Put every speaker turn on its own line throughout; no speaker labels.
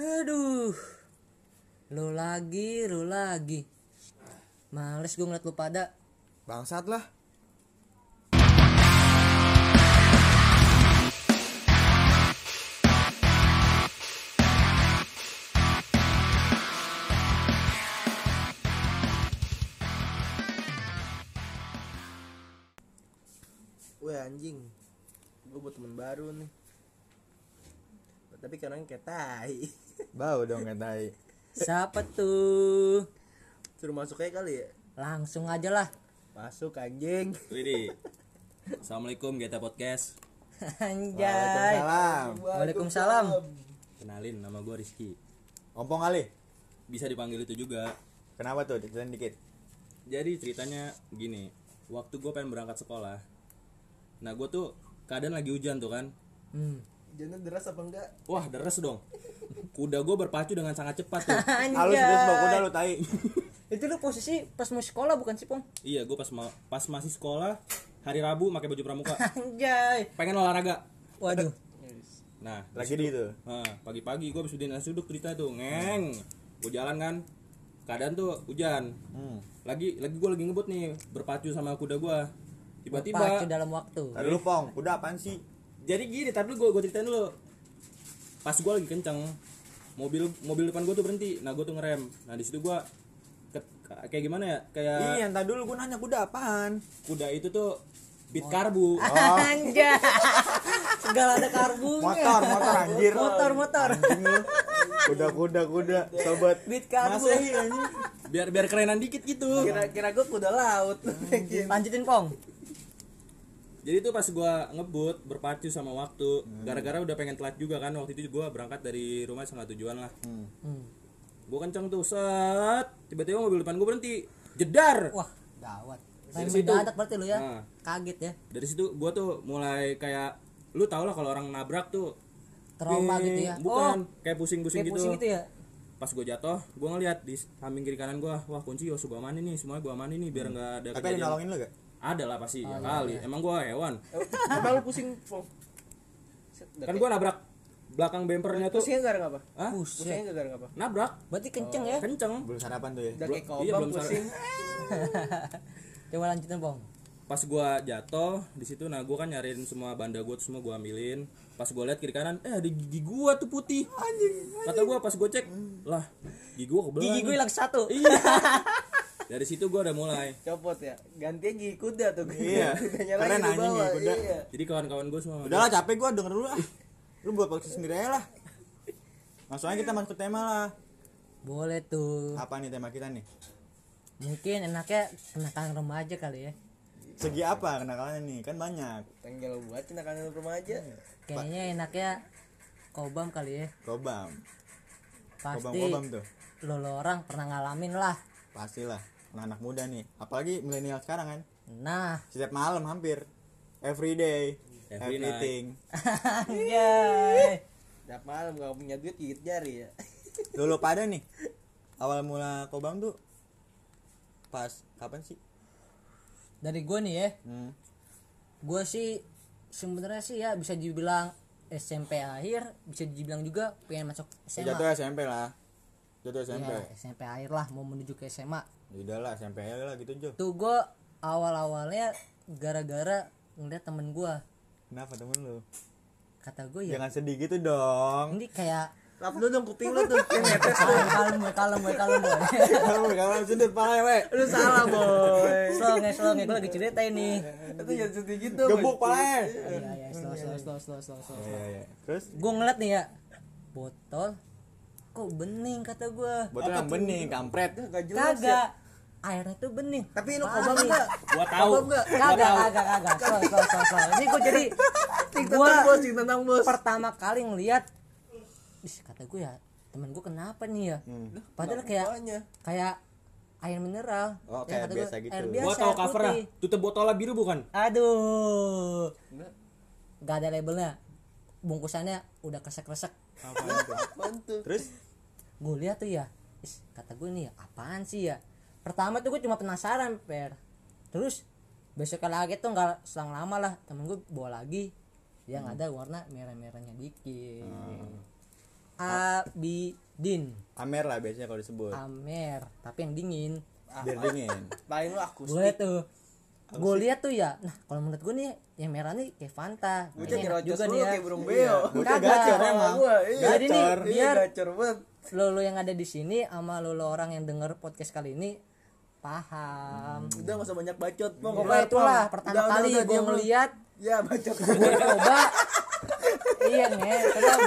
Aduh. Lu lagi, lu lagi. Males gue ngeliat lu pada.
Bangsat lah.
Wah anjing Gue buat temen baru nih Tapi kadang kayak tai
Bau dong katai.
Siapa tuh?
Suruh masuk aja kali ya
Langsung aja lah.
Masuk anjing
Widih. Assalamualaikum Geta Podcast.
Anjay.
Waalaikumsalam.
Waalaikumsalam.
Kenalin nama gue Rizky.
Ompong kali.
Bisa dipanggil itu juga.
Kenapa tuh? Ceritain dikit.
Jadi ceritanya gini. Waktu gue pengen berangkat sekolah. Nah gue tuh keadaan lagi hujan tuh kan.
Hmm.
Jangan deras apa enggak?
Wah deres dong. Kuda gue berpacu dengan sangat cepat tuh.
Halo serius bau kuda lu tai.
Itu lu posisi pas mau sekolah bukan sih, Pong?
iya gue pas ma- pas masih sekolah hari Rabu pakai baju pramuka.
Anjay.
Pengen olahraga.
Waduh.
Nah
Lagi di itu.
Nah, pagi-pagi gue habis udah nasi uduk cerita tuh ngeng gue jalan kan keadaan tuh hujan
Hmm.
lagi lagi gue lagi ngebut nih berpacu sama kuda gue
Pacu
tiba-tiba
dalam waktu.
Tadi lu Pong, kuda apaan sih?
Jadi gini tapi gue gue ceritain dulu pas gue lagi kenceng mobil mobil depan gue tuh berhenti nah gue tuh ngerem nah di situ gue kayak gimana ya kayak
Iya, entar dulu gua nanya kuda apaan.
kuda itu tuh beat karbu
Anjay. Segala ada karbunya.
Motor, motor anjir.
Motor, motor.
Kuda, kuda, kuda. Sobat.
Beat karbu.
Masehi
biar biar kerenan dikit gitu
Kira-kira gue kuda laut
Lanjutin, Pong.
Jadi tuh pas gue ngebut berpacu sama waktu gara-gara udah pengen telat juga kan waktu itu gue berangkat dari rumah setengah tujuan lah
Hmm.
Hmm.
gue kenceng tuh set tiba-tiba mobil depan gue berhenti jedar
Wah, gawat.
Dari situ-
berarti lu ya.
Nah.
Kaget ya.
dari situ gue tuh mulai kayak lu tau lah kalau orang nabrak tuh
Trauma
eh,
gitu ya.
bukan
Oh,
kayak pusing-pusing
kayak
gitu
pusing gitu ya.
pas gue jatuh gue ngeliat di samping kiri kanan gue wah kunci Yosu gue amanin nih semuanya gue amanin nih biar nggak ada
Tapi ada yang nolongin lu gak?
Ada lah pasti
Oh,
ya
iya,
kali
iya.
emang gue hewan
Emang lu pusing
kan gue nabrak belakang bempernya tuh
Pusingnya gara apa?
Hah?
Pusingnya gara apa?
nabrak
Berarti kenceng ya.
kenceng
Belum sarapan tuh ya.
Belum- iya, belum
pusing
Coba lanjutin, Pong.
pas gua jatuh di situ nah gua kan nyariin semua banda gua tuh semua gua ambilin pas gua lihat kiri kanan eh ada gigi gua tuh putih kata gua pas gua cek lah gigi gua kebelah
Gigi gue hilang satu.
iya dari situ gua udah mulai
Copot ya Gantinya gigi kuda tuh
Iya. Anjing
bawah,
gigi kuda.
iya.
jadi kawan-kawan gua semua
Udahlah capek gua denger dulu ah. Lu buat podcast sendiri aja lah. Langsung aja kita masuk ke tema lah.
Boleh tuh.
Apa nih tema kita nih?
Mungkin enaknya kenakalan remaja kali ya.
Segi apa kenakalannya nih? Kan banyak.
Tinggal buat tindakan remaja
Kayaknya enaknya kobam kali ya.
Gobam.
Pasti
Gobam-gobam tuh.
lo, lo orang pernah ngalamin lah.
Pastilah. Anak-anak muda nih. Apalagi milenial sekarang kan.
Nah,
Setiap malam hampir. Every day.
Every
everything.
anjay.
Tiap malam gak punya duit gigit jari ya
Dulu pada nih. Awal mula kobam tuh pas kapan sih?
Dari gue nih ya,
Hmm.
gue sih sebenarnya sih ya bisa dibilang SMP akhir, bisa dibilang juga pengen masuk SMA.
Jatuh SMP lah. Jatuh SMP.
Ya, SMP akhir lah mau menuju ke SMA.
Udah lah SMP aja lah gitu Jo.
Tuh gue awal-awalnya gara-gara ngeliat temen gue
Kenapa temen lu?
kata gue ya.
Jangan sedih gitu dong.
ini kayak
Lap lu dong kuping lu tuh. Yang netes tuh.
Kalem kalem boy kalem boy kalem
Kamu kamu sudut pala we.
Lu salah boy.
Slow nge slow nge gue lagi cerita ini.
Itu jangan sedih gitu
Gebuk pala.
iya iya slow slow slow slow slow slow.
Iya iya. Terus?
Gue ngeliat nih ya botol kok bening kata gue
botol yang bening kampret.
Gak jelas ya.
kagak airnya tuh bening.
Tapi lu kobam enggak?
gua tahu.
Kobam enggak?
kagak kagak kagak. Slow slow slow ini gue jadi Gua-
bos, tentang bos.
pertama kali ngeliat Ih, kata gue ya temen gue kenapa nih ya? Padahal kayak kayak air mineral.
Oh,
Ya,
kayak
kata
biasa
gua,
gitu.
air
gua
biasa
tahu
air
covernya tutup botolnya biru bukan?
Aduh.
Enggak.
gak ada labelnya. Bungkusannya udah kresek-kresek?
Terus?
Gue lihat tuh ya Is, kata gue nih apaan sih ya pertama tuh gue cuma penasaran per terus besok lagi tuh nggak selang lama lah temen gue bawa lagi yang ada warna merah-merahnya dikit Abidin
Amer lah biasanya kalau disebut.
Amer tapi yang dingin
Biar dingin.
paling lu aku
boleh tuh gue lihat tuh ya nah kalau menurut gue nih yang merah nih kayak Fanta
dirocos
juga nih ya
kayak burung beo.
Bocah
Kagak.
gacor emang.
Iya.
Jadi nih,
Gacor.
Iya,
biar
gacor banget.
lo lo yang ada di sini sama lo lo orang yang denger podcast kali ini paham.
Udah gak usah banyak bacot mau ya,
pokoknya
ya,
itulah.
lah
pertama
udah,
kali gue ngeliat.
Ya bacot.
Gue coba. Iya nih
tenang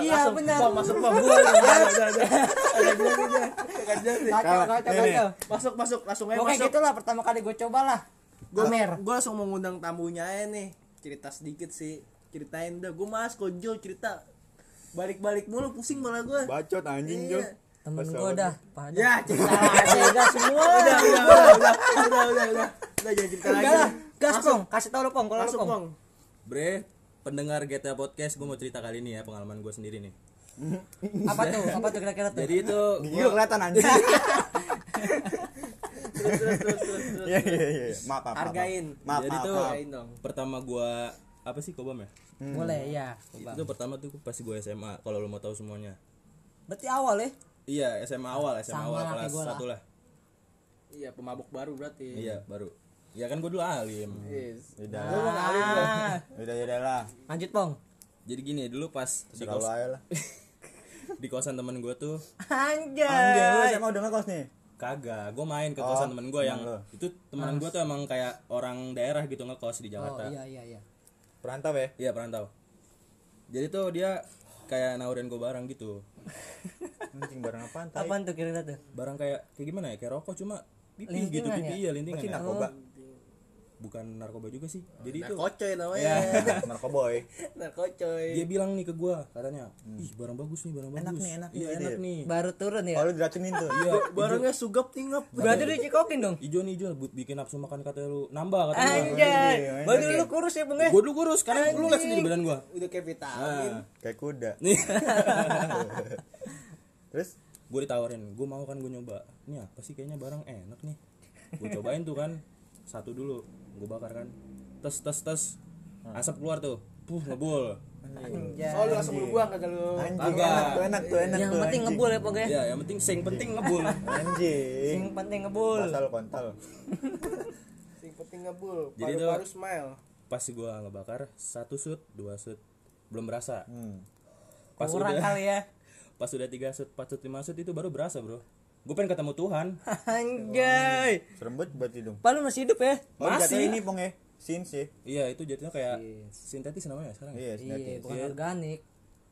iya
masuk
pom
gue
masuk masuk langsung aja
pokoknya gitulah pertama kali gue coba lah
gue langsung mengundang tamunya aja nih. Cerita sedikit sih. Ceritain dah gue mas konjol cerita. Balik-balik mulu pusing malah gue.
Bacot anjing Jo.
Iya.
temen
Pas
gue dah pada
Ya, cerita
aja udah semua
udah, udah, udah, udah, udah, udah, udah, udah, jangan cerita lagi.
Udah lah,
dah.
gas
Masuk,
pong kasih tau lo pong kalau lo
masuk,
pong
Pong.
Bre, pendengar GTA Podcast, gue mau cerita kali ini ya pengalaman gue sendiri nih.
apa tuh apa tuh kira-kira tuh
Jadi itu
lu kelihatan anjing.
Terus, terus, terus, terus, terus.
Iya iya iya. Maaf maaf. maaf.
Hargain.
Maaf
Jadi
maaf.
tuh- pertama gue apa sih kobam ya?
boleh ya coba
Itu pertama tuh pas gue SMA kalau lo mau tahu semuanya.
berarti awal ya
Iya SMA awal SMA
Sama
awal
lah
kelas
lah.
satu lah.
Iya, pemabuk baru berarti.
Iya baru. Ya kan gue dulu alim.
Yes.
Udah.
Lu mau ngalim lu.
Ah,
Udah udah lah.
lanjut pong
Jadi gini dulu pas di, kos,
lah.
di kosan temen gue tuh
lu
anjay
SMA udah ngekos nih.
kagak. Gue main ke
Oh,
kosan temen gue yang
lo.
itu temen gue tuh emang kayak orang daerah gitu ngekos di
oh
Jakarta.
iya iya iya
Perantau ya.
Iya perantau. Jadi tuh dia kayak nawarin gue barang gitu.
Anjing barang apaan? Tai.
apaan tuh kira-kira tuh
Barang kayak kayak gimana ya? Kayak rokok cuma pipi gitu
Lintingan
pipi
ya?
iya lintingan.
Pasti
ya. Bukan narkoba juga sih. Jadi
Nah,
itu
namanya.
Iya.
Narkoboy.
Nah, kocoy.
dia bilang nih ke gua katanya, "Ih, barang bagus nih, barang
Enak
bagus."
nih, enak nih,
Iya,
gitu
enak
ya.
nih.
baru turun ya
Oh lu diracunin tuh.
Iya,
Barangnya sugap tingap.
berarti dicikokin dong
ijo nih ijo buat bikin nafsu makan kata lu nambah kata gua.
anjay
Iya,
baru lu kurus ya bung ya
Gua dulu kurus karena lu lihat sendiri badan gua.
Udah kayak vitamin.
Nah,
Kayak kuda.
nih.
Terus
gue ditawarin, gue mau kan gue nyoba. Ini apa sih kayaknya barang enak nih. Gue cobain tuh kan. Satu dulu, gue bakar kan. Tes tes tes. Asap keluar tuh. Puh, ngebul.
anjay
Oh, lu langsung lu buang kagak lu.
anjing
Kagak.
enak tuh enak tuh enak
yang
tuh.
penting
anjing.
ngebul ya pong ya
Ya, yang penting sing penting ngebul.
Anjing.
yang penting ngebul
Pasal kontol.
Sing penting ngebul.
Jadi tuh-
Paru-paru smile.
Pas gue ngebakar, satu shoot, dua shoot. Belum berasa.
Hmm.
Pas
kurang
udah,
kali ya
pas udah tiga shoot, empat shoot, lima shoot itu baru berasa bro. Gue pengen ketemu Tuhan.
anjay
Serem banget berarti dong.
Palu masih hidup ya
Oh,
Masih.
jatuh ini pong ya. Sin sih.
Iya, itu jadinya kayak sintetis namanya sekarang. ya?
Iya,
iya
sintetis.
bukan
Iya.
organik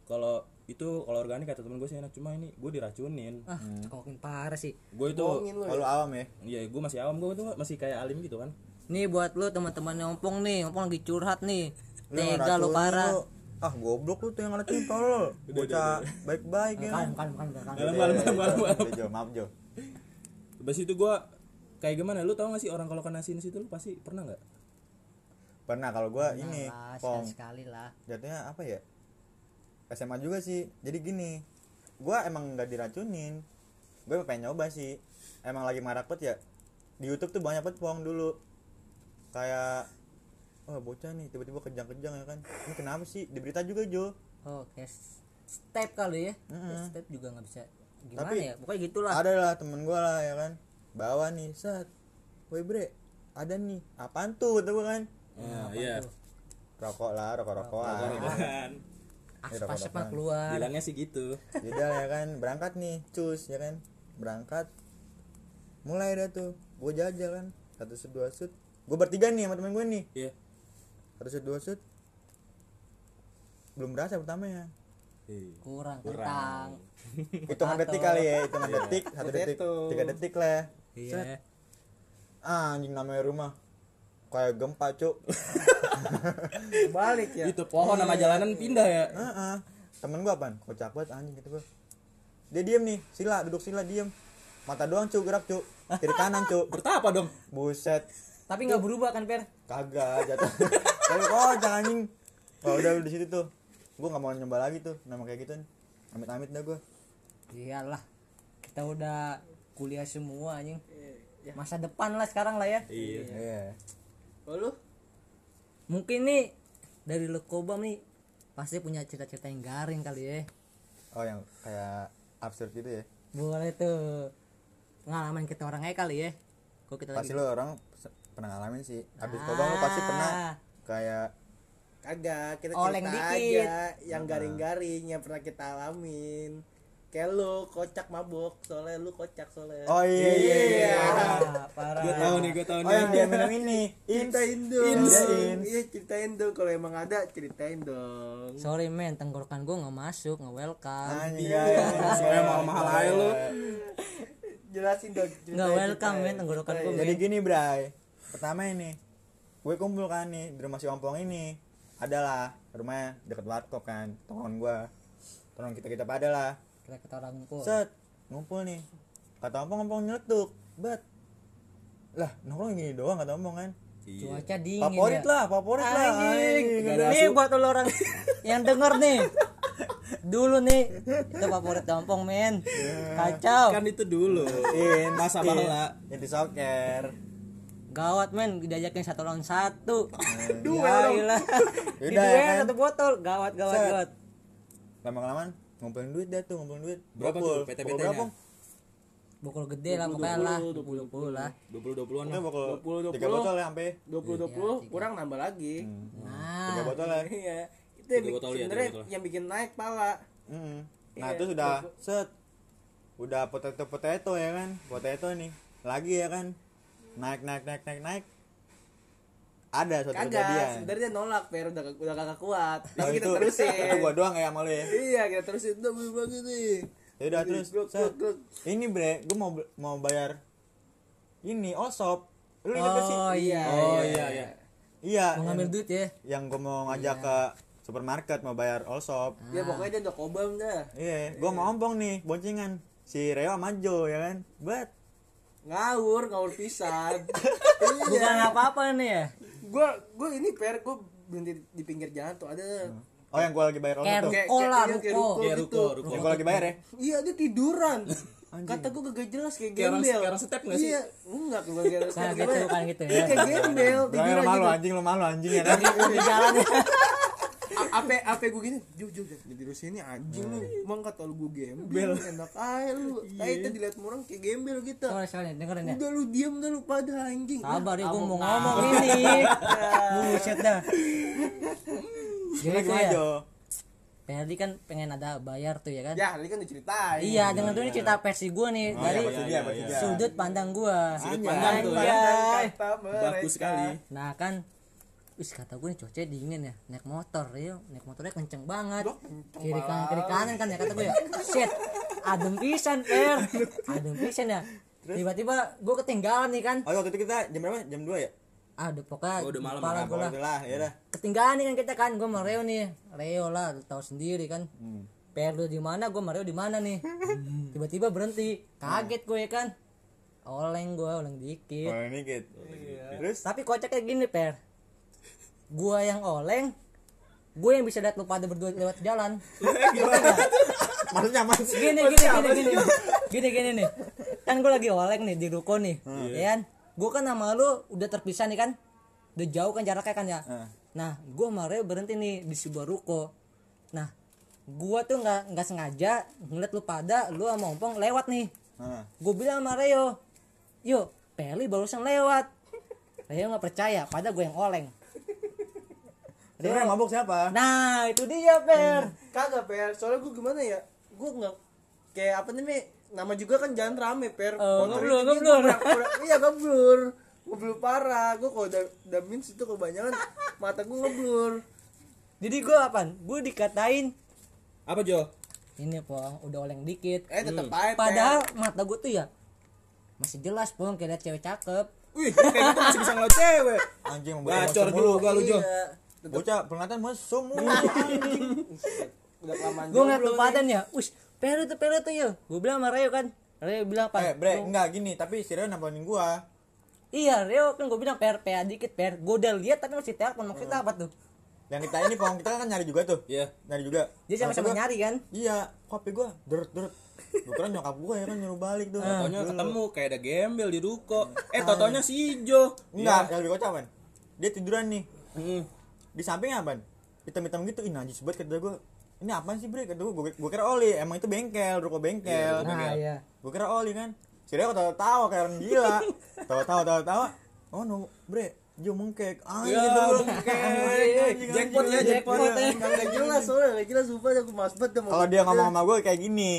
Kalau itu kalau organik kata temen gue sih enak, cuma ini gue diracunin.
ah makin parah sih
Gue itu
lu.
Kalau awam ya.
Iya, gue masih awam, gue tuh masih kayak alim gitu kan.
nih buat lu teman-teman nyompong nih nyompong lagi curhat nih tega lu
ngeracunin
parah
lu. Ah, goblok lu tuh yang ngeracunin tolol. Bocah baik-baik ya.
kalem kalem kalem kalem
Malam malam malam malam. malam.
Udah, Jo, maaf Jo.
Habis itu gue kayak gimana? Lu tau gak sih orang kalau kena sinus itu lu pasti pernah nggak?
Pernah kalau gua ini,
Nah,
pong.
sekali lah
Jatuhnya apa ya? SMA juga sih. Jadi gini, gua emang nggak diracunin. Gue pengen nyoba sih. Emang lagi marak banget ya. Di YouTube tuh banyak banget pong dulu. Kayak oh bocah nih tiba-tiba kejang-kejang ya kan. Ini kenapa sih? Di berita juga Jo.
oh kayak step kali ya
Mm-mm.
step juga nggak bisa gimana
Tapi-
ya pokoknya gitulah
Ada lah temen gua lah ya kan. Bawa nih, set. Woi bre, ada nih. Apaan tuh? Kata gua kan.
Nah, iya.
Rokok lah, rokok-rokokan.
Kan.
asap-asap mah
rokok-rokokan.
keluar
Bilangnya sih gitu.
Yaudah ya kan berangkat nih cus ya kan berangkat mulai dah tuh gue jajal kan satu shoot dua shoot gue bertiga nih sama temen gue nih
Iya.
Satu shoot dua shoot belum berasa pertamanya.
Iya.
kurang kurang.
hitungan detik kali ya hitungan detik satu detik tiga detik lah.
Iya.
Ah, anjing namanya rumah. Kayak gempa cuk.
Balik ya.
Itu pohon sama jalanan pindah ya.
Heeh. temen gue apaan? Kocak banget anjing gitu gue dia diem nih sila duduk sila diem. Mata doang cuk gerak cuk. Kiri kanan cuk.
Bertapa dong?
buset.
Tapi nggak berubah kan per?
Kagak jatuh tapi kok jangan anjing. Oh udah di situ tuh. Gue nggak mau nyoba lagi tuh nama kayak gitu. Amit amit dah gue
iyalah kita udah kuliah semua anjing. Masa depan lah sekarang lah ya.
Iya.
iya.
Oh lu?
mungkin nih dari lu kobam nih pasti punya cerita-cerita yang garing kali ya.
Oh yang kayak absurd gitu ya?
Boleh tuh. Pengalaman kita orang aja kali ya. Kok kita
pasti
lagi
lo orang pernah ngalamin sih. Abis kobam lo pasti pernah.
Ah.
Kayak
Kagak, kita
Oleng
cerita
dikit.
aja yang garing-garing yang pernah kita alamin. Kayak lu kocak mabok, soalnya lu kocak soalnya.
oh iya iya iya.
Ah, parah
gue tahu nih gue tahu
oh
nih.
yang dia minum ini
Ceritain dong.
Iya, Ins.
Iya, ceritain dong. Kalau emang ada, ceritain dong.
sorry men tenggorokan gue nggak masuk nggak welcome.
Anjing
soalnya mahal-mahal aja lu.
Jelasin dong.
nggak welcome men tenggorokan gue
jadi gini bray. Pertama ini gue kumpul kan nih di rumah si ompong ini. Adalah rumahnya deket warkop kan tongkrongan gue tolong kita kita pada lah.
Kita kita orang ngumpul
set ngumpul nih. Kata ompong ompong nyeletuk. Bet. Lah nongkrong gini doang kata ompong kan.
Cuaca dingin
favorit
ya.
lah favorit lah.
Anjing. Nih
asu.
buat lo orang yang denger nih. Dulu nih itu favorit dompong men. Kacau.
kan itu dulu.
In,
masa
in,
bala
inti soker
Gawat men diajakin satu lawan satu.
Duel
Ya.
Udah,
Di
ya
duel
kan?
satu botol. Gawat gawat
Set.
gawat.
lama kelamaan ngumpulin duit dah tuh ngumpulin duit
Berapa
Bokul.
tuh PT-PT
Bokul
nya?
berapa
Bokol gede lah pokoknya lah. 20 20 lah.
20 20-an
Oke,
lah
bokul
20,
tiga
20.
botol ya sampai
20 20 kurang nambah lagi.
Nah,
tiga botol ya
Iya. Itu yang
ya,
sebenarnya yang bikin naik pala.
Mm. Nah
Iya,
itu sudah set, udah potato potato ya kan, potato nih, lagi ya kan, naik naik naik naik naik. Ada suatu
Kagak,
kejadian.
sebenarnya nolak, Per udah udah kagak kuat.
Oh,
Tapi kita
itu,
terusin.
itu gua doang ya sama lu ya.
Iya, kita terusin udah bagi nih.
Ya udah terus,
Gluk,
set.
gluk, gluk.
Ini bre, gua mau mau bayar ini osop. Lu inget gak sih?
Oh iya.
oh iya iya
Iya.
Mau ngambil duit ya.
yang gua mau ngajak ke supermarket mau bayar osop.
Ya pokoknya dia udah kobam dah.
Iya, gua mau ompong nih, boncengan. Si Reo sama Jo ya kan. Bet.
Ngawur, ngawur pisan.
Bukan
iya.
apa-apa nih ya.
Gua gua ini Per gua berhenti di pinggir jalan tuh ada
Oh yang gua lagi bayar
Kayak
tuh.
Kayak-
ruko lah,
kayak- kayak
ruko.
ruko.
Kayak
gitu.
ruko, ruko.
Yang gua lagi bayar ya.
Iya dia tiduran. Kata gue gak jelas kayak
Kayak orang-
gembel.
kayak orang step nggak sih?
Iya, enggak kayak kayak
Kayak
step
gitu, kayak gitu
Iya
ya.
kayak gembel,
Lu
tiduran
malu
gitu.
anjing lu malu anjing ya kan.
Di jalan ya.
Ape ape gue gini, ju ju ju, jadi di sini anjing lu. Emang kata lu gue gembel, enak aja lu. Kayak itu dilihat orang kayak gembel gitu.
Sorry, sorry, dengerin ya.
Udah lu diem dah lu pada anjing.
Sabar ya, gue mau ngomong ini. Buset dah. Jadi
Gimana
itu ya.
Jo?
Ferdi kan pengen ada bayar tuh ya kan.
Ya, ini kan diceritain.
Iya, dengan dulu ini cerita versi gue nih
Oh,
dari
iya, versi dia, versi
iya,
dia.
sudut pandang gue.
Sudut pandang tuh bagus sekali
Nah kan, wis kata gue cuaca dingin ya, naik motor ya, naik motornya kenceng banget.
Kenceng
Kiri kanan kiri kanan kan ya kata gue ya. Shit, adem pisan per, adem pisan ya. Tiba-tiba gue ketinggalan nih kan.
Oh waktu itu kita jam berapa? Jam 2 ya?
Aduh pokoknya
Oh, udah malam,
kepala
Nah,
gue lah.
ya dah.
Ketinggalan nih kan kita kan, gue sama Reo nih. Reo lah, tahu sendiri kan.
Hmm.
Per lu di mana, gue sama Reo di mana nih. Tiba-tiba berhenti, kaget gue ya kan. Oleng gue, oleng dikit.
Oh, ini gitu. Terus
Tapi kocaknya gini per Gua yang oleng Gue yang bisa lihat lu pada berdua lewat jalan.
Maksudnya mas
Gini gini gini gini Gini. Gini nih. Kan gue lagi oleng nih di ruko nih Ya kan? Gue kan sama lu udah terpisah nih kan? Udah jauh kan jaraknya kan ya?
Hmm.
Nah gue sama Reo berhenti nih di sebuah ruko. Nah Gua tuh nggak nggak sengaja ngeliat lu pada lu sama ompong lewat nih.
Nah,
gue bilang sama Reo yuk Peli barusan lewat. Reo nggak percaya pada gue yang oleng
Sebenarnya yang mabuk siapa?
nah itu dia Per
Kagak per, soalnya gue gimana ya? Gue nggak kayak apa nih? Nama juga kan jalan rame per.
Oh, ngeblur, ngeblur.
Iya ngeblur, ngeblur parah. Gue kalau udah udah mins itu kebanyakan mata gue ngeblur.
jadi gue apa gue dikatain
apa Jo
ini pong udah oleng dikit
Eh tetep aja. Per.
padahal mata gue tuh ya masih jelas pong kayak cewek cakep
wih kayak gitu masih bisa ngeliat cewek
Anjing mau
gacor juga lu Jo
Iya,
Bocah peringatan mesum.
udah kelamaan
gue lu padan ya wis Pero tuh Pero tuh ya gue bilang sama Reo kan Reo bilang apa
Eh, bre, enggak gini, tapi si Reo nambahin gua.
iya Reo kan gue bilang per PA dikit per gue udah lihat tapi masih telepon maksudnya apa tuh
Yang kita ini pong kita kan nyari juga tuh.
Iya.
Nyari juga.
dia sama-sama nyari kan
Iya, kopi gua deret deret. Gua kira nyokap gua ya kan nyuruh balik tuh.
Totonya ketemu kayak ada gembel di ruko eh totonya si Jo
Enggak, yang lebih kocak, Man. Dia tiduran nih.
Hmm.
Di samping apa? hitam-hitam gitu. Ih najis banget kata gue ini apaan sih bre? Kata gue gue kira oli. Emang itu bengkel ruko bengkel.
Nah iya.
Gue kira oli kan? Si Rio tawa tawa kayak orang gila. Tawa tawa tawa oh no bre. Jo mengkek ah
Ya,
gitu
mengkek.
Anjing,
Jackpot ya, jackpot.
anjing.
Nggak jelas soalnya. Nggak jelas sumpah. Aku mas banget
kalau dia ngomong sama gue kayak gini.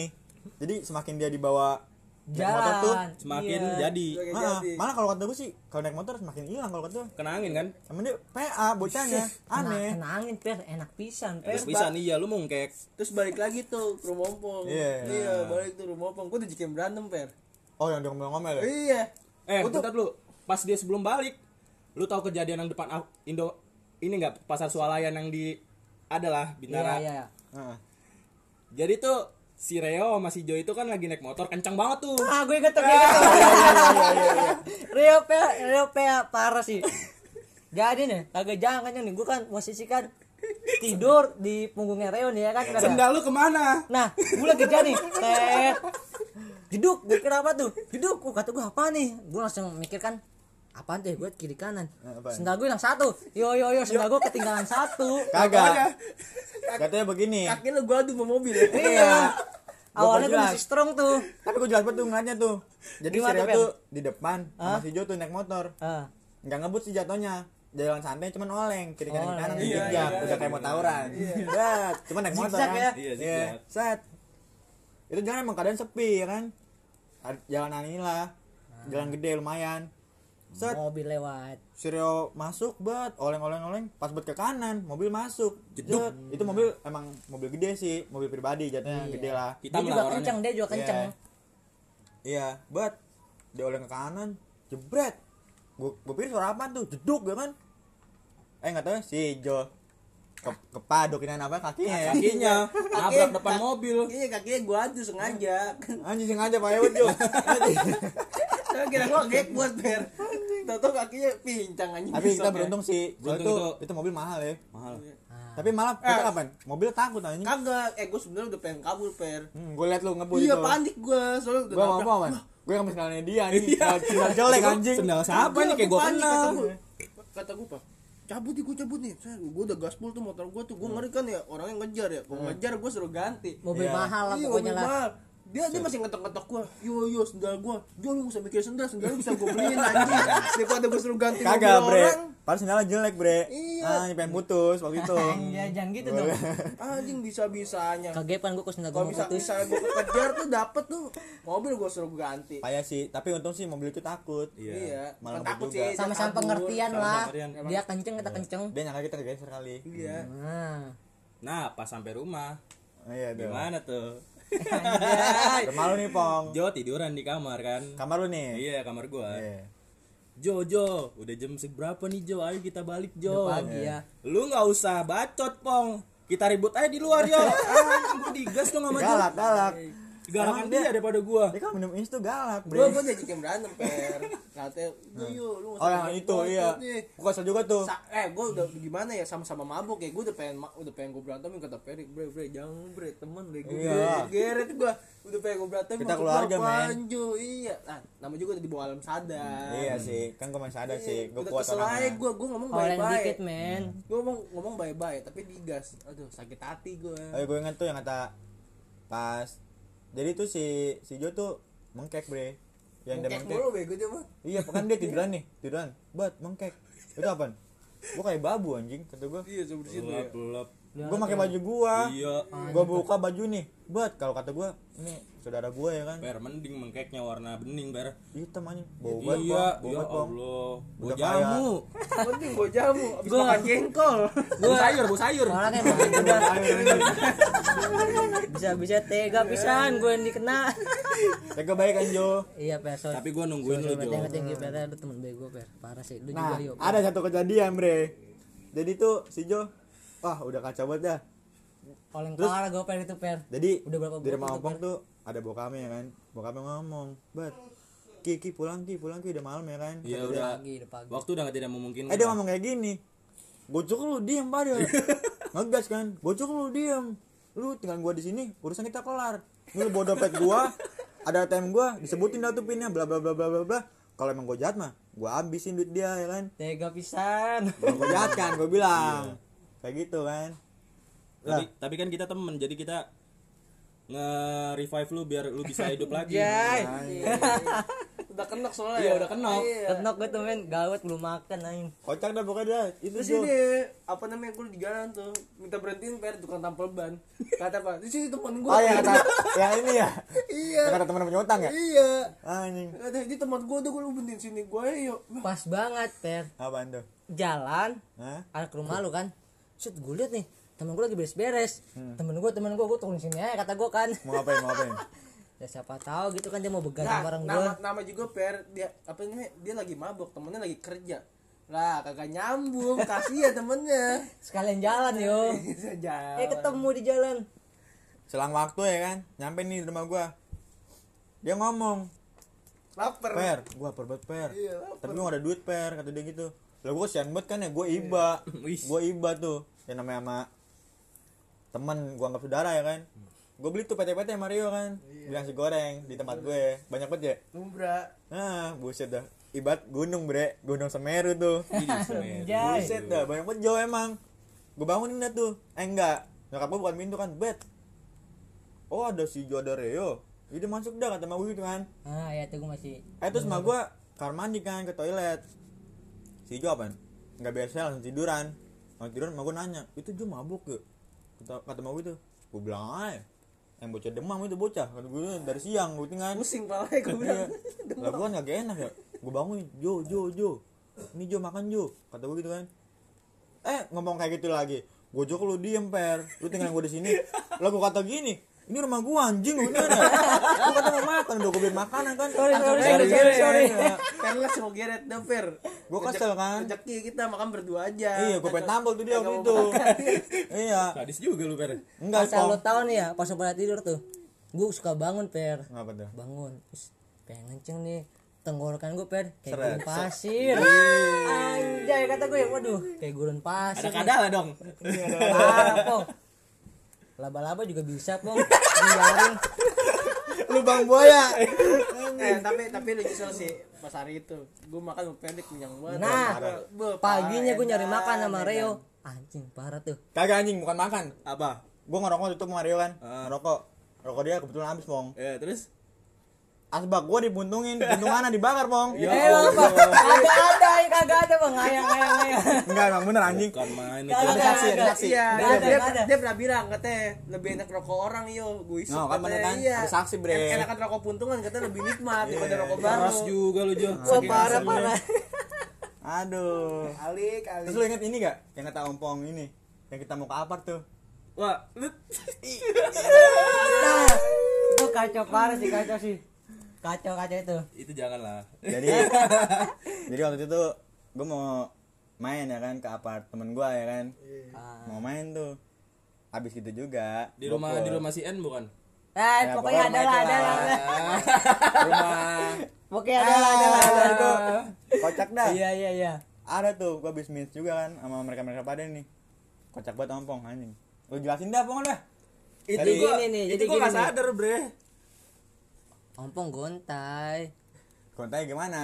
Jadi semakin dia dibawa naik motor tuh
jalan
Semakin
Iya.
jadi.
Ah,
jadi.
malah kalau kata gue sih kalau naik motor semakin hilang kalau kata gue
kena angin kan?
Sama dia PA bocahnya.
Kena,
aneh.
kena angin per enak pisan per
Terus bisa nih ya lu mungkek
terus balik lagi tuh ke rumah ompong.
Iya.
iya balik tuh rumah ompong. Gue udah jikin berantem per
oh yang dia ngomel-ngomel ya?
Iya.
Eh,
Untuk-
bentar dulu. Pas dia sebelum balik, lu tahu kejadian yang depan Indo ini nggak? Pasar swalayan yang di adalah
iya
Bintara.
iya.
Heeh.
Jadi tuh si Reo sama si Jo itu kan lagi naik motor kencang banget tuh.
ah gue inget tuh gue inget tuh Rio pe Rio pe parah sih jadi nih kagak jangan nih gue kan posisi kan tidur di punggungnya Rio nih ya kan.
Sendal lu ke mana?
Nah, gue lagi jadi tet. Jeduk, gue kira apa tuh? Jeduk, gue kata gue apa nih? Gue langsung mikir kan apaan tuh gue kiri kanan.
Apaan?
sendal gue hilang satu. Yo yo yo sendal gue ketinggalan satu.
Kagak. Katanya begini.
kaki lu gua adu sama mobil. Ya
iya
Gua
awalnya gue masih strong tuh.
Tapi gue jelas banget tuh ngeliatnya tuh. Jadi si
Gimana,
Rio tuh di depan sama si Jo tuh naik motor.
Ah
nggak ngebut sih jatuhnya. Jalan santai cuman oleng kiri kanan kiri kanan iya,
Iya,
udah kayak mau tawuran. Set, cuman naik motor kan?
ya?
Iya,
iya. set. Itu jangan emang keadaan sepi ya kan? Jalanan inilah jalan gede lumayan set
mobil lewat
si Rio masuk bet oleng oleng oleng pas bet ke kanan mobil masuk
Jeduk.
Set. itu mobil emang mobil gede sih mobil pribadi jatuhnya
Iya.
gede lah
dia
Hitam
juga
lah orangnya.
kenceng dia juga kenceng
Iya. Iya, bet dia oleng ke kanan, jebret. Gue gue pikir suara apa tuh? Jeduk ya kan? Eh nggak tahu ya, si Jo ke kepadokin apa kakinya ya.
Kakinya nabrak depan mobil.
iya kakinya gua adu sengaja
Anjing sengaja Pak Ewan Jo.
Kira gua gek buat per tau kakinya pincang anjing
Tapi kita
ya.
beruntung sih.
Beruntung
itu,
itu.
itu mobil mahal ya.
Mahal.
Tapi malah kita apa? Mobil takut anjing.
kagak eh gua sebenarnya udah pengen kabur per
Hmm, gue liat lu ngebut
iya
itu.
panik gua soalnya udah
Gue ngomong apa? Gue ngambil sendalnya dia anjing. Sendal jelek anjing.
Sendal siapa nih kayak gua
panik,
kenal.
kata gua pak cabut nih gua cabut nih saya gua udah gaspol tuh motor gua tuh gua ngeri kan ya orangnya ngejar ya gua ngejar gua suruh ganti
mobil
Iya.
mahal lah
Iya,
pokoknya
mobil
lah
mahal. Dia dia masih ngetok-ngetok gua yo yo sendal gua. Jo lu usah mikir sendal sendal lu bisa gua beliin anjing. Daripada gua suruh ganti
Kagak,
mobil
Bre.
orang.
Padahal sendalnya jelek, Bre.
Iya.
Ah, pengen putus waktu itu.
ya jangan gitu dong.
Anjing bisa bisanya
kagepan gue kok sendal mau
bisa
putus.
bisa gua kejar tuh dapet tuh. Mobil gua suruh gua ganti.
Payah sih, tapi untung sih mobil itu takut.
Iya.
iya.
Malah
takut
juga.
sih
sama-sama pengertian lah. dia kenceng kita kenceng.
Dia nyangka kita geser kali.
iya.
Nah.
Nah, pas sampai rumah,
Oh, iya,
gimana tuh?
Rumah lu nih, Pong.
Jo tiduran di kamar kan?
Kamar lu nih.
Iya, kamar gua.
Iya.
Jo, Jo, udah jam seberapa nih Jo? Ayo kita balik Jo.
Udah pagi ya
Lu nggak usah bacot, Pong. Kita ribut aja di luar, yo. Ah, gua digas tuh sama Jo.
Galak, galak.
Galakan dia
dia-
daripada gua.
Dia kan minum ins tuh galak,
gua
Bre.
gua diajakin berantem per katanya "Udah, yuk lu
Oh, yang itu
gua
iya.
nih."
Gua kesel juga tuh.
Sa- eh gue udah gimana ya sama-sama mabuk ya gue udah pengen udah pengen gue berantemin kata Perik bre bre jangan bre temen bre gue
Iya.
geret gue udah pengen gue berantemin
Kita keluarga, men.
Panju iya nah, nama juga udah di bawah alam sadar
Iya sih, kan gua masih ada sih. Gua
udah
kuat orangnya.
gue gue ngomong baik-baik
dikit men
gue ngomong ngomong baik-baik tapi digas aduh sakit hati gue
Oh, gue ingat tuh yang kata pas jadi tuh si si Jo tuh mengkek, Bre. Yang dia
Mengkek mulu bego dia mah
Iya, kan dia tiduran nih, tiduran. Buat mengkek. Itu apaan? Gua kayak babu anjing, kata gua.
iya seperti itu ya
Gua pakai baju gua.
Iya.
Gua buka baju nih. Buat kalau kata gua, ini saudara gua ya kan.
Ber, mending mengkeknya warna bening, Ber.
Hitam anjing. Bau banget,
Iya.
Bau
ya
Bang.
Allah. Bau jamu.
penting gue jamu abis
Gua-
makan jengkol
Bau sayur, bau sayur.
udah bisa bisa tega pisan gue yang dikena
Tega baik kan, Jo.
iya per sorry
Tapi gua nungguin lu, Jo.
Thank you, per lu temen bego per parah sih lu
Nah,
juga yuk
ada satu kejadian, Bre. Jadi tuh si Jo wah udah kacau banget dah.
oleng
Terus-
parah gue per itu per
Jadi
Udah berapa
di rumah
tuh,
Opong tuh ada bokapnya ya kan. Bokapnya ngomong, "Bat, Ki, Ki pulang Ki, pulang Ki udah malam ya kan."
Iya udah.
pagi udah pagi
Waktu udah tidak memungkinkan.
Eh dia ngomong kayak gini. Bocok lu diem pada. Ngegas kan. Bocok lu diem. Lu tinggal gua di sini, urusan kita kelar. Lu bawa dompet gua, ada ATM gua, disebutin dah tuh pinnya bla bla bla bla bla bla. Kalau emang gua jahat mah, gua habisin duit dia ya kan.
tega pisan
gua jahat kan, gua bilang. Kayak gitu kan.
Tapi, tapi kan kita temen, jadi kita nge-revive lu biar lu bisa hidup lagi.
Jai.
udah kena soalnya
Iya,
ya.
udah kenok.
Iya.
Kenok gue tuh men, gawat belum makan aing.
kocak dah pokoknya dah itu
Terus
Jo.
ini apa namanya gue di jalan tuh minta berhentiin per tukang tampil ban. Kata apa? Di sini teman gue.
oh yang kata yang ini ya
Iya.
kata teman punya utang ya
Iya.
anjing
Kata ini teman gue tuh gue lu berhentiin sini gue yuk.
Pas banget, Per.
apaan tuh
Jalan,
Hah?
ke rumah lu kan. Set gue liat nih, temen gue lagi beres-beres. Temen gue, temen gue, gue turun sini aja kata gue kan.
mau ngapain mau ngapain
Ya siapa tahu gitu kan dia mau begadang
Nah,
bareng gue.
nama, nama juga per dia apa namanya dia lagi mabok temennya lagi kerja lah kagak nyambung kasihan temennya
Sekalian jalan yo.
Jalan.
Eh ketemu di jalan.
selang waktu ya kan nyampe nih di rumah gua dia ngomong
lapar
per gua lapar banget per
Iya, lapar.
tapi gua gak ada duit per kata dia gitu lah gua kesian banget kan ya gua iba.
Wih.
gua iba tuh. Yang namanya sama temen gua anggap saudara ya kan. Gua beli tuh PT-PT sama Rio kan. Beli nasi goreng di tempat gue. Banyak banget ya.
Lumbra
nah buset dah. Ibat gunung bre. Gunung semeru tuh.
Jai.
buset dah banyak banget jauh emang. Gua bangunin dah tuh. Eh enggak. Nyokap gua bukan pintu kan bet. Oh ada si Jo ada Rio. Jadi masuk dah kata mak gue gitu kan.
Ah ya tuh gue masih.
Eh terus sama gue kamar mandi kan ke toilet. Si Jo apa? Nggak biasa langsung tiduran. Langsung tiduran sama gue nanya, itu Jo mabuk ya? Kata kata mau tuh, gue bilang aja. Yang bocah demam itu bocah, kata gue dari siang gue tinggal.
pusing palanya gue bilang
Iya. Lah gue nggak enak ya. Gue bangunin, Jo Jo Jo, ini Jo makan Jo, kata gue gitu kan. Eh ngomong kayak gitu lagi. Gue Jo lu diem per, lu tinggal gue di sini. Lah gue kata gini, ini rumah gua anjing lu bener ya. Gua kata mau makan, udah gue beliin makanan kan.
Sorry, sorry, sorry, sorry.
ya.
kan lah semua geret dah per
Gua kesel kan.
rezeki kita makan berdua aja
Iya, gue pengen tampol tuh dia waktu
mau
itu. iya.
Sadis juga lu, Per.
Enggak,
Asal lo tau nih ya, pas pada tidur tuh. Gue suka bangun, Per.
Ngapa tuh?
Bangun. Terus pengen kenceng nih. Tenggorokan gue, Per. Kayak
Seret.
gurun pasir. Anjay, kata gue. Waduh, kayak gurun pasir.
Ada kadal dong.
Parah, Pong. Laba-laba juga bisa, Pong. Menjaring.
Lubang buaya.
eh tapi tapi lu nyesel sih pas hari itu gue makan pendek kenyang banget
Nah,
Be,
paginya gue nyari makan sama. Reo. Anjing, parah tuh.
Kagak anjing, bukan makan.
Apa?
Gua ngerokok tutup sama Rio kan.
Ah.
Ngerokok. Rokok dia kebetulan habis, Pong.
Ya, terus
Asbak gua dibuntungin, buntungannya dibakar, Pong.
Eh, apa? Kagak ada, ya, kagak ada, Bang. Ngayang, ngayang, ngayang.
Enggak, emang bener anjing.
bukan main itu.
ada,
saksi, ada saksi.
Iya, dia, dia, dia pernah bilang katanya lebih enak rokok orang yo, gue isep
No, kan bener kan?
Iya.
Ada saksi, bre.
En- Enakan rokok puntungan katanya lebih nikmat daripada rokok baru.
Keras juga lu, Jo.
Wah, parah, parah.
Aduh.
Alik, alik.
Terus lu inget ini gak? Yang kata ompong ini. Yang kita mau ke apart tuh.
Wah, lu
Nah, itu kacau parah sih, kacau sih. Kacau, kacau itu.
itu janganlah.
Jadi jadi waktu itu tuh gua mau main ya kan ke apart temen gua ya kan.
Ah.
Mau main tuh. Habis gitu juga.
Di rumah di rumah si N bukan?
Eh,
Ya,
pokoknya ada
pokoknya
lah,
itu
ada
lah.
lah.
rumah
Pokoknya ada lah, ada lah, ada lah.
Itu kocak dah.
Iya, iya, iya.
Ada tuh gua habis minus juga kan sama mereka-mereka pada nih. Kocak banget ompong anjing. Lu jelasin dah pokoknya dah.
itu
Jadi
gua,
gini nih,
itu
jadi
gua nggak sadar, Bre.
Ompong gontai.
Kontaknya gimana?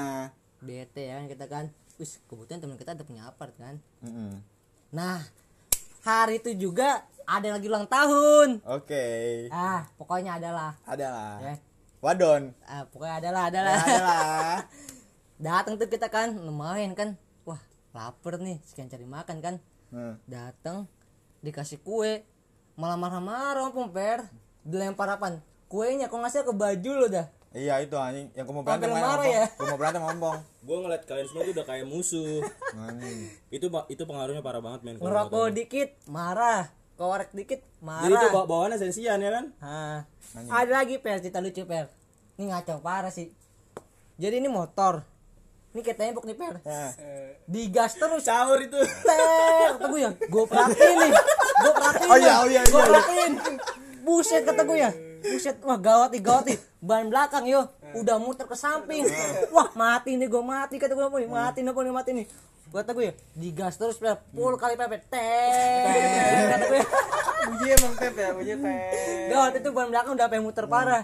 Bete ya kita kan. Wis, kebetulan teman kita ada punya apart kan.
Mm-mm.
Nah, hari itu juga ada yang lagi ulang tahun.
Oke.
Ah, pokoknya adalah
Ada lah.
ya.
Wadon.
Ah, pokoknya adalah,
Ya,
adalah.
ada lah.
Datang tuh kita kan lumayan kan. Wah, lapar nih, sekian cari makan kan.
Hmm.
Datang dikasih kue, malah marah-marah Ompong per. Dilempar apaan? Kuenya kok ngasih ke baju lo dah.
Iya itu anjing yang gua mau berantem
marah
ompong.
ya?
Gua mau berantem sama ompong.
Gua ngeliat kalian semua tuh udah kayak musuh.
Anjing.
itu itu pengaruhnya parah banget, men.
Ngerokok dikit, marah. Korek dikit,
Jadi itu
marah.
bawa bawaannya sensian ya kan?
Anjing.
ada lagi per cerita lucu per. Ini ngaco parah sih. Jadi ini motor. Ini kayak tembok nih per.
Ya.
Digas terus.
Sahur itu.
Ter, kata gue ya, gue perhatiin nih, gue perhatiin.
Oh iya, oh iya,
gue
iya.
perhatiin. Buset kata gue ya, buset, wah gawat nih, gawat nih. Ban belakang yo, udah muter ke samping. Wah mati nih, gue mati kata gue nih, mati nih, nih mati nih. Kata gue ya, digas terus per, full kali pepet, ter, kata gue.
Uji emang pep ya, uji pep.
Gawat itu ban belakang udah pengen muter parah.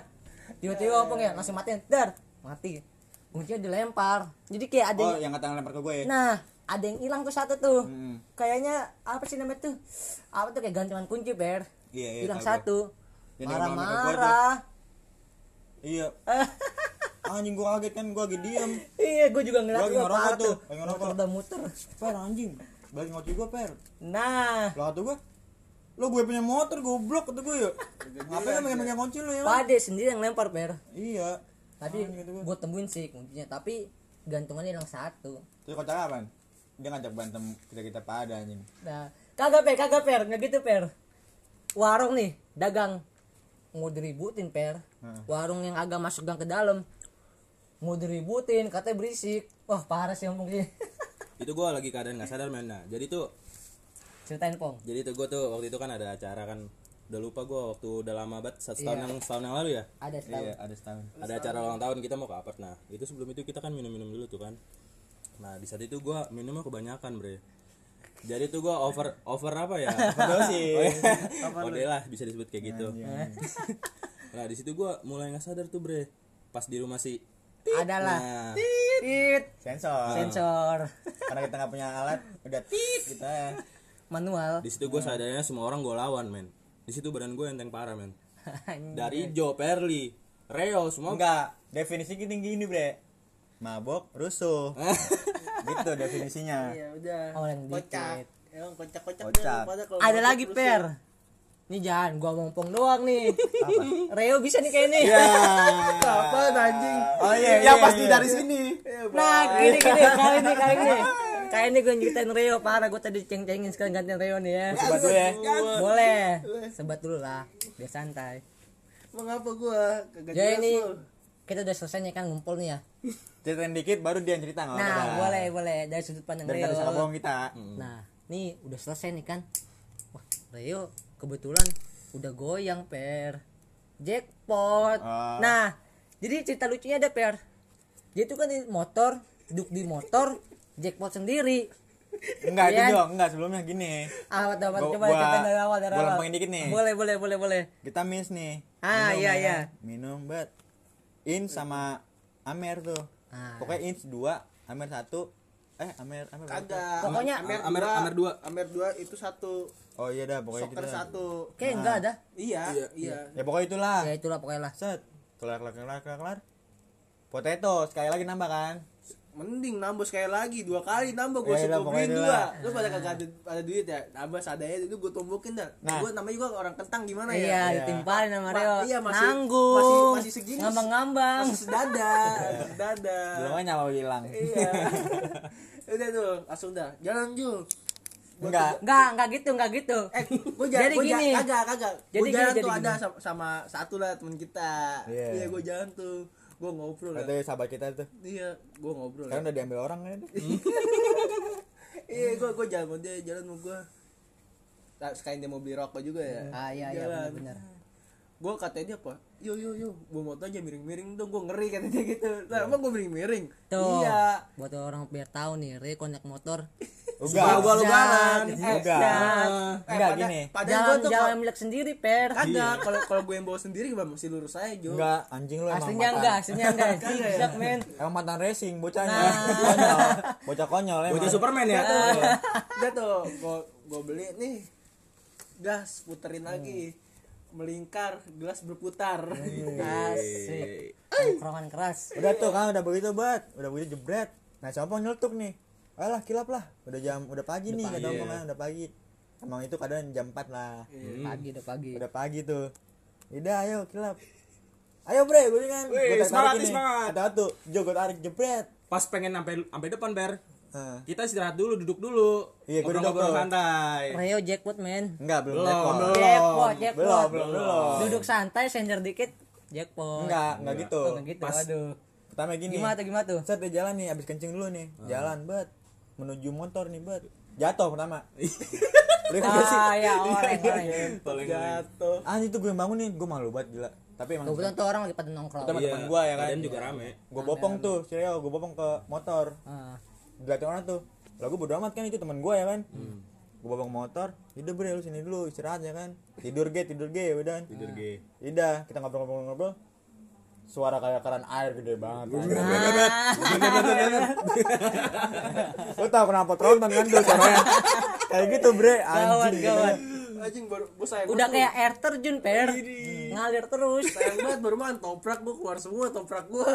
Tiba-tiba opong ya, langsung matiin, dar, mati. Kuncinya dilempar. Jadi kayak ada
Oh, yang kata lempar ke gue.
Nah, ada yang hilang tuh satu tuh
Hmm.
kayaknya apa sih namanya tuh apa tuh kayak gantungan kunci per
Iya, iya,
hilang satu
gua tuh.
marah-marah
iya. Anjing gua kaget kan gua lagi diem.
Iya gue juga ngeliat
Gua lagi
gua
ngerokok tuh,
tuh
lagi ngerokok.
motor udah muter.
Per anjing. Balik ngoci gua per.
Nah.
Lah kata gua lo gue punya motor goblok kata gue ya. Ngapain lo megang-megang kunci lo ya
pade sendiri yang lempar per.
Iya.
Tadi
gua.
gue temuin sih kuncinya tapi gantungannya hilang satu.
Terus kocak apaan dia ngajak berantem kita kita pada anjing.
Nah kagak per kagak per. Nggak gitu per. Warung nih dagang mau diributin per.
Heeh.
warung yang agak masuk gang ke dalam. Mau diributin katanya berisik. Wah parah sih ngomong sih
itu gue lagi keadaan nggak sadar men. Nah jadi tuh
ceritain pong.
Jadi tuh gue tuh waktu itu kan ada acara kan. Udah lupa gue waktu udah lama banget satu tahun
Iya.
yang setahun yang lalu ya?
Ada setahun.
Iya ada setahun.
Ada acara ulang tahun kita mau ke apart nah itu sebelum itu kita kan minum-minum dulu tuh kan. Nah di saat itu gue minumnya kebanyakan bre jadi tuh gue over over apa ya?
Overdosis.
Kode lah bisa disebut kayak gitu. Nah di situ gue mulai nggak sadar tuh bre. Pas di rumah si
adalah.
Nah.
Tit
sensor.
Sensor.
Karena kita nggak punya alat udah tit kita ya.
Manual.
Di situ gue sadarnya semua orang gue lawan men. Di situ badan gue enteng parah men. Dari Joe Perli Reo semua
enggak. Definisi gini gini bre. Mabok rusuh gitu definisinya.
Iya udah.
Oh,
kocak. Emang kocak-kocak
Kocak.
pada kalau
ada lagi per.
Ya.
ini jangan gua ngompong doang nih. Reo bisa nih kayak ini
Apa anjing?
oh iya
Ya
iya,
pasti
iya.
dari sini.
nah gini gini kali ini kali ini. Kayak ini gue nyeritain Reo parah. Gue tadi ceng-cengin sekarang gantiin Reo nih ya.
Sebat dulu ya.
boleh. Sebat dulu lah biar santai.
Mengapa gua kagak
jadi
jelas
ini
lu?
Kita udah selesai nih kan ngumpul nih ya
ceritain dikit baru dia cerita nggak
nah
apa-apa.
boleh boleh dari sudut pandang
dan
Reo
dari salah bohong kita
Nah, nih udah selesai nih kan. Wah, Rio kebetulan udah goyang per jackpot.
Ah.
Nah, jadi cerita lucunya ada per. Dia tuh kan di motor, duduk di motor, jackpot sendiri.
enggak itu
Iya.
dong enggak sebelumnya gini
Ah, apa
Gua-
coba
gua-
cerita dari awal dari awal.
lempengin dikit nih.
Boleh, boleh, boleh, boleh.
kita miss nih
Ah,
Minum
iya,
ya
iya.
kan? minum bet in sama Amer tuh
Ah.
pokoknya in dua Amer satu eh Amer Amer?
Kagak.
Pokoknya
Amer
Amer-
dua.
Amer dua.
Amer dua itu satu.
oh iya dah pokoknya
Soker
dah.
satu.
Kayak enggak ada.
Iya,
Iya,
iya.
ya pokoknya itulah
Ya itulah pokoknya lah.
set kelar kelar kelar kelar kelar potato sekali lagi nambah kan
Mending nambah sekali lagi dua kali nambah gue
Ya
suka
pokoknya
beliin dua. Lu pada kagak ada, ada duit ya? Nambah seadanya itu gue tumbukin dah.
Nah.
Gue namanya juga orang kentang gimana
Iya,
ya?
Iya.
ditimpalin sama
Ma-
Rio.
iya, masih-
Nanggung.
masih- masih segini.
Ngambang-ngambang.
Masih sedada, sedada.
belum nyawa hilang
Iya. Udah tuh, langsung dah. Jalan Jul.
Enggak
Enggak, enggak gitu, enggak gitu.
Eh, gue jalan,
Jadi
gua
gini.
jalan, kagak, kagak.
Jadi
Gue
gini,
jalan
jadi
tuh
gini.
ada sama, sama satu lah temen kita.
Iya.
Iya, gue jalan tuh. Gue ngobrol lah.
Kata sahabat kita tuh
Iya, gue ngobrol.
sekarang udah diambil orang kan
Iya, gue gue jalan dia, jalan sama gue. Nah, sekalian dia mau beli rokok juga ya.
Ah, iya, iya,
Jalan. Gue katanya dia apa? Yo yo yo, gue mau aja miring-miring dong, gue ngeri kata dia gitu. Nah, emang gue miring-miring.
Tuh.
Iya.
Buat orang biar tahu nih, Rio konyak motor. Jangan,
Eh,
udah
jangan.
enggak
pada-
gini
Padahal gue tuh
jangan
kalau-
milik sendiri, Per.
kagak kalau kalau gue yang bawa sendiri gimana mesti lurus aja Jo.
enggak anjing lu emang
Aslinya enggak, aslinya enggak. Siap, men.
emang mantan racing bocahnya
Nah.
konyol bocah konyol emang
bocah Superman ya
Udah tuh, gue gue beli nih gas puterin lagi melingkar gelas berputar.
Asik. Nongkrongan keras.
udah tuh kan udah begitu bat. Udah begitu jebret. Nah siapa nyeletuk nih. Alah kilap lah. Udah jam udah pagi nih kata omong kan udah pagi. Emang itu kadang jam 4 lah.
Pagi udah pagi.
udah pagi tuh. Udah ayo kilap. Ayo bre gue kan.
Wih,
gue
semangat,
tarik ini.
semangat.
ada tuh jo gue tarik jebret.
Pas pengen sampai sampai depan ber
Nah,
kita istirahat dulu duduk dulu
Iya, gua duduk tuh.
santai
Rio jackpot, men.
enggak belum
Belum,
jackpot.
belum.
Jackpot, jackpot.
belum belum belum
Duduk santai, sender dikit, jackpot.
enggak enggak gitu
Oh, enggak gitu.
Pas-
Aduh.
pertama gini
Gimana tuh, gimana tuh?
set jalan nih abis kencing dulu nih jalan bet menuju motor nih bet jatuh pertama lu kan sih
Ah, ya, orang, orang.
Paling
jatuh
ah itu gue yang bangun nih gue malu banget gila tapi emang
Kebetulan tuh orang lagi pada nongkrong.
Sama temen gua ya kan.
dan juga rame
gue bopong tuh si Reo gue bopong ke motor
Ah.
Diliatin orang tuh lah gue bodo amat kan itu teman gue ya kan? Gue bopong motor udah bre lu sini dulu istirahat ya kan? Tidur ge tidur ge udah
tidur ge.
Udah kita ngobrol-ngobrol-ngobrol suara kayak keran air gede banget lu tau kenapa tronton kan tuh suaranya kayak gitu bre.
Gawat
anjing
gawat.
anjing baru gue sayang
Udah kayak air terjun, Per. Ngalir terus.
sayang banget baru makan toprak gue keluar semua toprak gue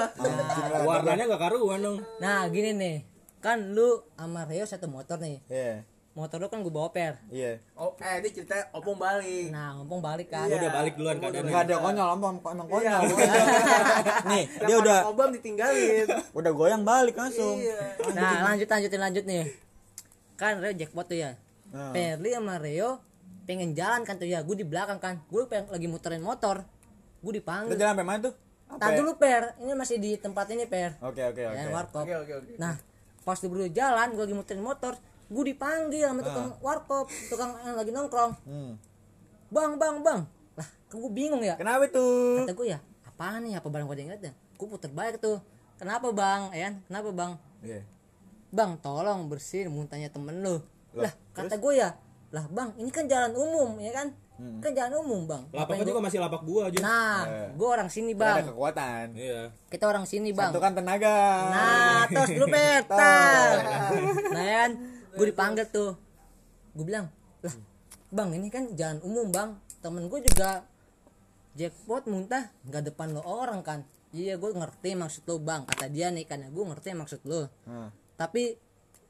warnanya gak karuan dong.
Nah, gini nih. Kan lu sama Rio satu motor nih.
iya
Motor lu kan gue bawa, Per.
iya
oh eh ini cerita opung balik
Nah, ngomong balik kan.
Gua udah balik duluan keadaannya
nggak ada konyol emang emang
Iya,
konyol nih dia udah
obam ditinggalin
udah goyang balik langsung
iya
Nah, lanjut lanjutin lanjut nih. Kan Rio jackpot tuh ya.
Nah.
Perli sama Rio pengen jalan kan tuh ya. Gue di belakang kan. Gue pengen lagi muterin motor. Gue dipanggil.
jalan sampai mana tuh
Tadi dulu Per, ini masih di tempat ini Per.
oke oke
Ya,
oke
warkop.
oke oke oke
Nah, pas diburu jalan, gue lagi muterin motor, gue dipanggil sama tukang warkop, tukang yang lagi nongkrong.
Hmm.
Bang, bang, bang. Lah, gue bingung ya.
kenapa tuh
Kata gue ya, apaan nih? Apa barang gue ingat ya? Gue puter balik tuh. Kenapa bang? Ayan, kenapa bang?
Iya.
Bang, tolong bersihin muntahnya temen lu.
Lah,
Lah, kata gue ya, lah bang, ini kan jalan umum, ya kan? Kan jalan umum bang.
lapaknya
Ngapain
juga
gua-
masih lapak gua aja
Nah,
Eh.
gue orang sini
Nggak ada
bang.
kekuatan
iya
Kita orang sini bang.
satu kan tenaga
Nah, terus dulu petar. Nah, ya kan, gue dipanggil tuh. Gue bilang, lah, bang ini kan jalan umum bang. Temen gue juga jackpot muntah nggak depan lo orang kan. Iya, gue ngerti maksud lo bang. Kata dia nih, karena gue ngerti maksud lo.
Hmm.
Tapi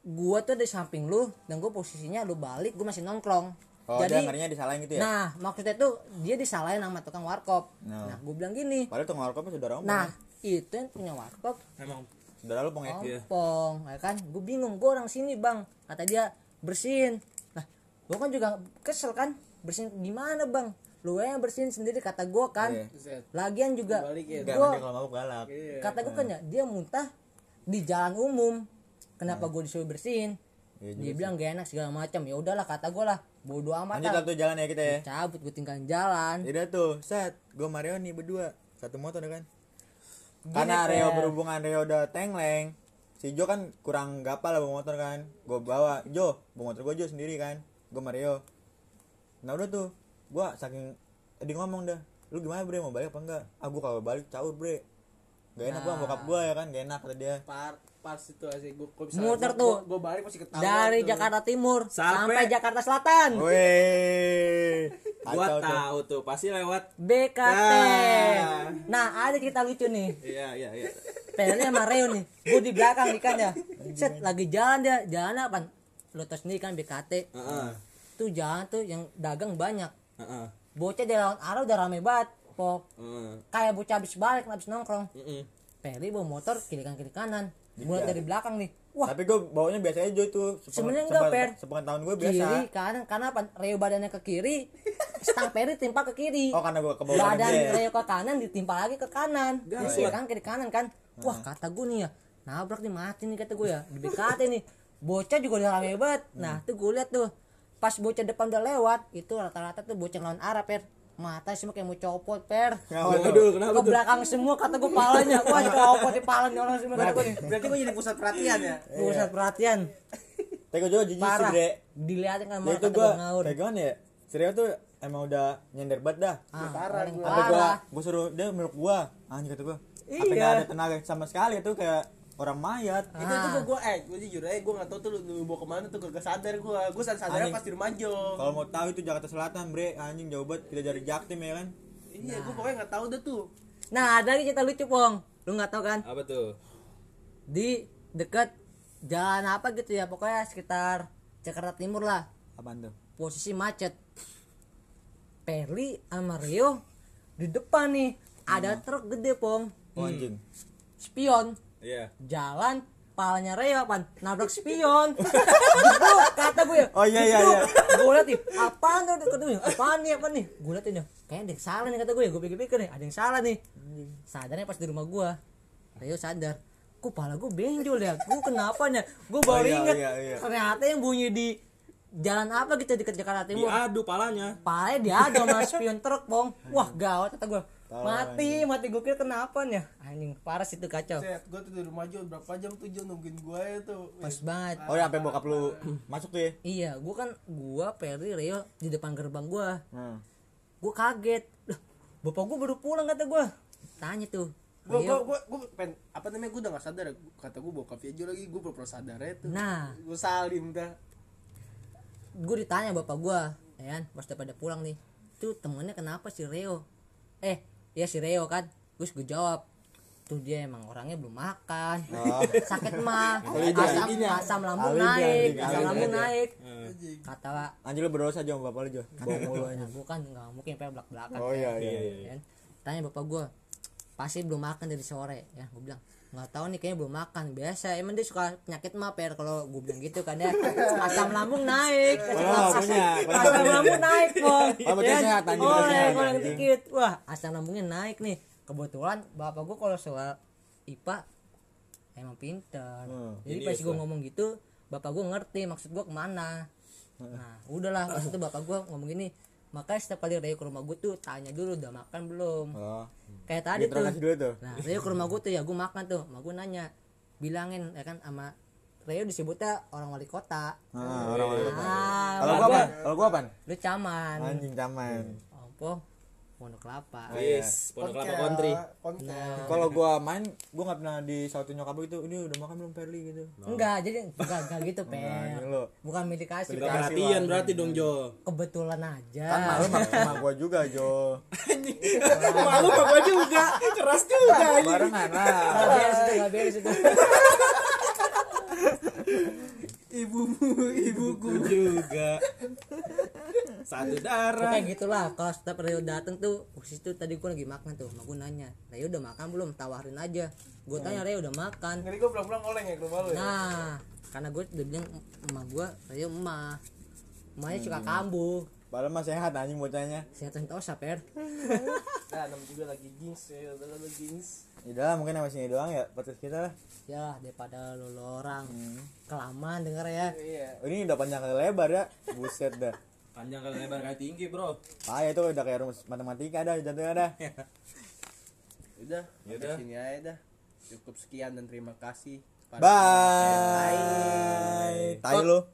gue tuh di samping lu dan gue posisinya lu balik, gue masih nongkrong.
Oh dia
Jadi,
ngerinya disalahin gitu ya
nah maksudnya tuh dia disalahin sama tukang warkop.
Nah.
Nah, gue bilang gini.
padahal tuh warkopnya saudara om
Nah, itu yang punya warkop
emang
saudara lu pong ya
Oh.
Iya.
Ompong, ya kan? Gue bingung, gue orang sini bang. Kata dia bersihin. Nah, gue kan juga kesel kan, bersihin gimana bang? Lu yang bersihin sendiri kata gue kan.
Iya.
Buset.
Lagian juga, gue
mabuk galak
kata gue kan ya dia muntah di jalan umum. Kenapa gue disuruh bersihin?
Juga
dia bilang gak enak segala macam. Ya udahlah kata gue lah, bodo amat
lanjut tuh jalan ya kita ya
Cabut gue tinggalin jalan.
Udah tuh, set. Gue Mario nih berdua. Satu motor kan. Karena
Per.
Reo berhubungan Reo udah tengleng. Si Jo kan kurang gapal lah bawa motor kan. Gue bawa Jo, bawa motor gue Jo sendiri kan. Gue Mario. Nah udah tuh, gue saking tadi ngomong dah. Lu gimana bre mau balik apa enggak? Ah gue kalau balik caur bre. Gak enak gua
Nah.
bokap gue ya kan, gak enak kata dia.
par pas itu aja gue kok
Muter tuh.
gue balik masih ketawa
Dari
tuh.
Jakarta Timur
Sampai-
sampai Jakarta Selatan.
Weh.
gua
Kacau tuh.
tahu tuh pasti lewat
BKT.
Nah.
Nah, ada cerita lucu nih.
iya iya iya
Pedalnya sama Reo nih. Gue di belakang nih kan ya. Set lagi jalan dia. Jalan apa? Lo tau sendiri kan BKT.
Heeh.
Tuh jalan tuh yang dagang banyak.
Heeh.
Bocah di lawan arah udah rame banget. Pok.
Heeh.
Kayak bocah habis balik, habis nongkrong.
Heeh.
Peri bawa motor kiri kanan kiri kanan. Mulai dari belakang nih. Wah,
Tapi gue bawanya biasa aja tuh.
Sebenarnya enggak, Per.
Sepengetahuan gue biasa.
kiri kanan karena apa? Reo badannya ke kiri, stang Peri timpa ke kiri.
Oh karena gue ke bawah
badan
dia.
Reo ke kanan ditimpa lagi ke kanan
ya.
kanan kiri kanan kan wah kata gue nih ya nabrak nih mati nih kata gue ya di BKT nih bocah juga udah rame banget nah tuh gue lihat tuh pas bocah depan udah lewat itu rata-rata tuh bocah lawan arah per mata semua kayak mau copot per
Kenapa tuh?
Kenapa
ke
tuh?
belakang semua kata gue palanya wah copot di palanya orang semua kata gue
berarti gue jadi pusat perhatian ya
pusat perhatian
Tapi gue juga jijik sih bre.
dilihatin kan
Ya
kata
gue
gue ngaur
kayak gimana ya? Serius tuh emang udah nyender banget dah.
ah,
parah.
Sampai gua
parah
gua suruh dia meluk gua. Anjing kata gua. Apa
Iya.
nggak ada tenaga sama sekali tuh kayak orang mayat.
itu tuh gue eh gue jujur aja gue nggak tahu tuh lu, lu bawa ke mana tuh gak sadar gue gue sadar
Anjing.
pas di rumah
Kalau mau tahu itu Jakarta Selatan, Bre. Anjing jauh banget. Kita dari Jaktim ya kan.
iya gue pokoknya nggak tahu dah tuh.
Nah ada lagi cerita lucu pong. Lu nggak tahu kan?
Apa tuh?
Di dekat jalan apa gitu ya pokoknya sekitar Jakarta Timur lah.
Apaan tuh?
posisi macet. Perli sama Rio di depan nih. Ada truk gede pong.
Oh anjing.
spion
iya.
Jalan palanya Rio apa nabrak spion. Gitu kata gue
Oh iya iya iya.
gue liat nih apaan tuh? Kata gue apaan nih apa nih? Gue liat ini kayaknya ada yang salah nih kata gue. Gue pikir-pikir nih ada yang salah nih. Sadarnya pas di rumah gue. Rio sadar. Kok pala gue benjol ya gue kenapa nya? Gue baru
Oh, iya,
inget
iya, iya.
ternyata yang bunyi di jalan apa gitu di Jakarta Timur?
Diadu palanya.
Palanya diadu sama spion truk bong. Wah gawat kata gue mati mati gue kira kenapa nya anjing parah situ kacau.
Set gue tuh di rumah Jo berapa jam tuh Jo nungguin gue ya tuh.
Pas banget.
Oh ya sampai bokap lu masuk tuh ya.
iya gue kan gue Perry Rio di depan gerbang gue
Hmm.
gue kaget. Lah, bapak gue baru pulang kata gue tanya tuh.
Gua
Rio.
gua gua gua pen, apa namanya gua udah gak sadar. Kata gua bokap Ejo lagi gua pura-pura sadar ya tuh.
Nah.
Gua salim dah.
Gue ditanya bapak gue ya kan pas pada pulang nih tuh temennya kenapa si Reo? Eh ya si Reo kan. Terus gue jawab tuh dia emang orangnya belum makan. Sakit mah asam asam lambung naik asam lambung naik. Kata pak.
Anjir lu berdosa aja sama bapak lu Jo. Bohong mulu aja.
nah, gue kan nggak mungkin pengen belak belakan
Oh iya iya. iya.
kan? Tanya bapak gue pasti belum makan dari sore. Ya gue bilang nggak tahu nih kayaknya belum makan. Biasa emang dia suka penyakit mah per kalau gue bilang gitu kan ya. Asam lambung naik
nggak punya,
asam lambung naik kok
Oh, berarti sehat,
oh dikit. Wah asam lambungnya naik nih. Kebetulan bapak gue kalau soal IPA emang pinter.
Hmm,
jadi pas gue ngomong gitu bapak gue ngerti maksud gue ke mana. Nah udahlah pas itu bapak gue ngomong gini makanya setiap kali Rio ke rumah gue tuh tanya dulu udah makan belum
Oh.
kayak tadi tuh
dulu tuh.
nah Rio ke rumah gue tuh ya gue makan tuh sama gue nanya bilangin ya kan sama Rio disebutnya orang wali kota
Nah, orang orang.
ah
Kalau gua apa? Kalau gua apa?
lu caman
Anjing caman.
apa pondok kelapa
Wis, pondok kelapa country.
Konten.
Kalau gua main, gua nggak pernah disautin nyokap gua gitu. Ini udah makan belum Perli gitu.
enggak jadi enggak enggak gitu
lu.
bukan milik kasih
Enggak perhatian berarti dong Jo.
kebetulan aja
Kan malu sama gua juga, Jo.
Malu sama gua juga. Keras juga.
Barengan lah.
Nggak beres itu nggak beres itu
Ibumu, ibuku.
Gua juga. Satu darah.
kayak gitulah kalau setiap Rio dateng tuh waktu itu tadi gue lagi makan tuh sama gue nanya Rio udah makan belum tawarin aja gue tanya Rio udah makan
Ngeri gua pulang-pulang oleng ya ke rumah lu ya.
nah karena gue udah bilang emak gue Rio emak emaknya suka kambuh
Padahal mah sehat anjing bocahnya.
sehat sentosa per
Nah, nam juga lagi jinx ya, udah lagi jinx.
Udah mungkin sampai sini doang ya podcast kita lah.
ya daripada lo lo orang kelamaan denger ya
Iya.
Oh, ini udah panjang kali lebar ya. Buset dah.
Panjang kali lebar kali tinggi, Bro.
Ah itu udah kayak rumus matematika dah jatuhnya dah.
Udah,
Ya udah.
sini aja dah. Cukup sekian dan terima kasih. pada-
Bye. Tai lu.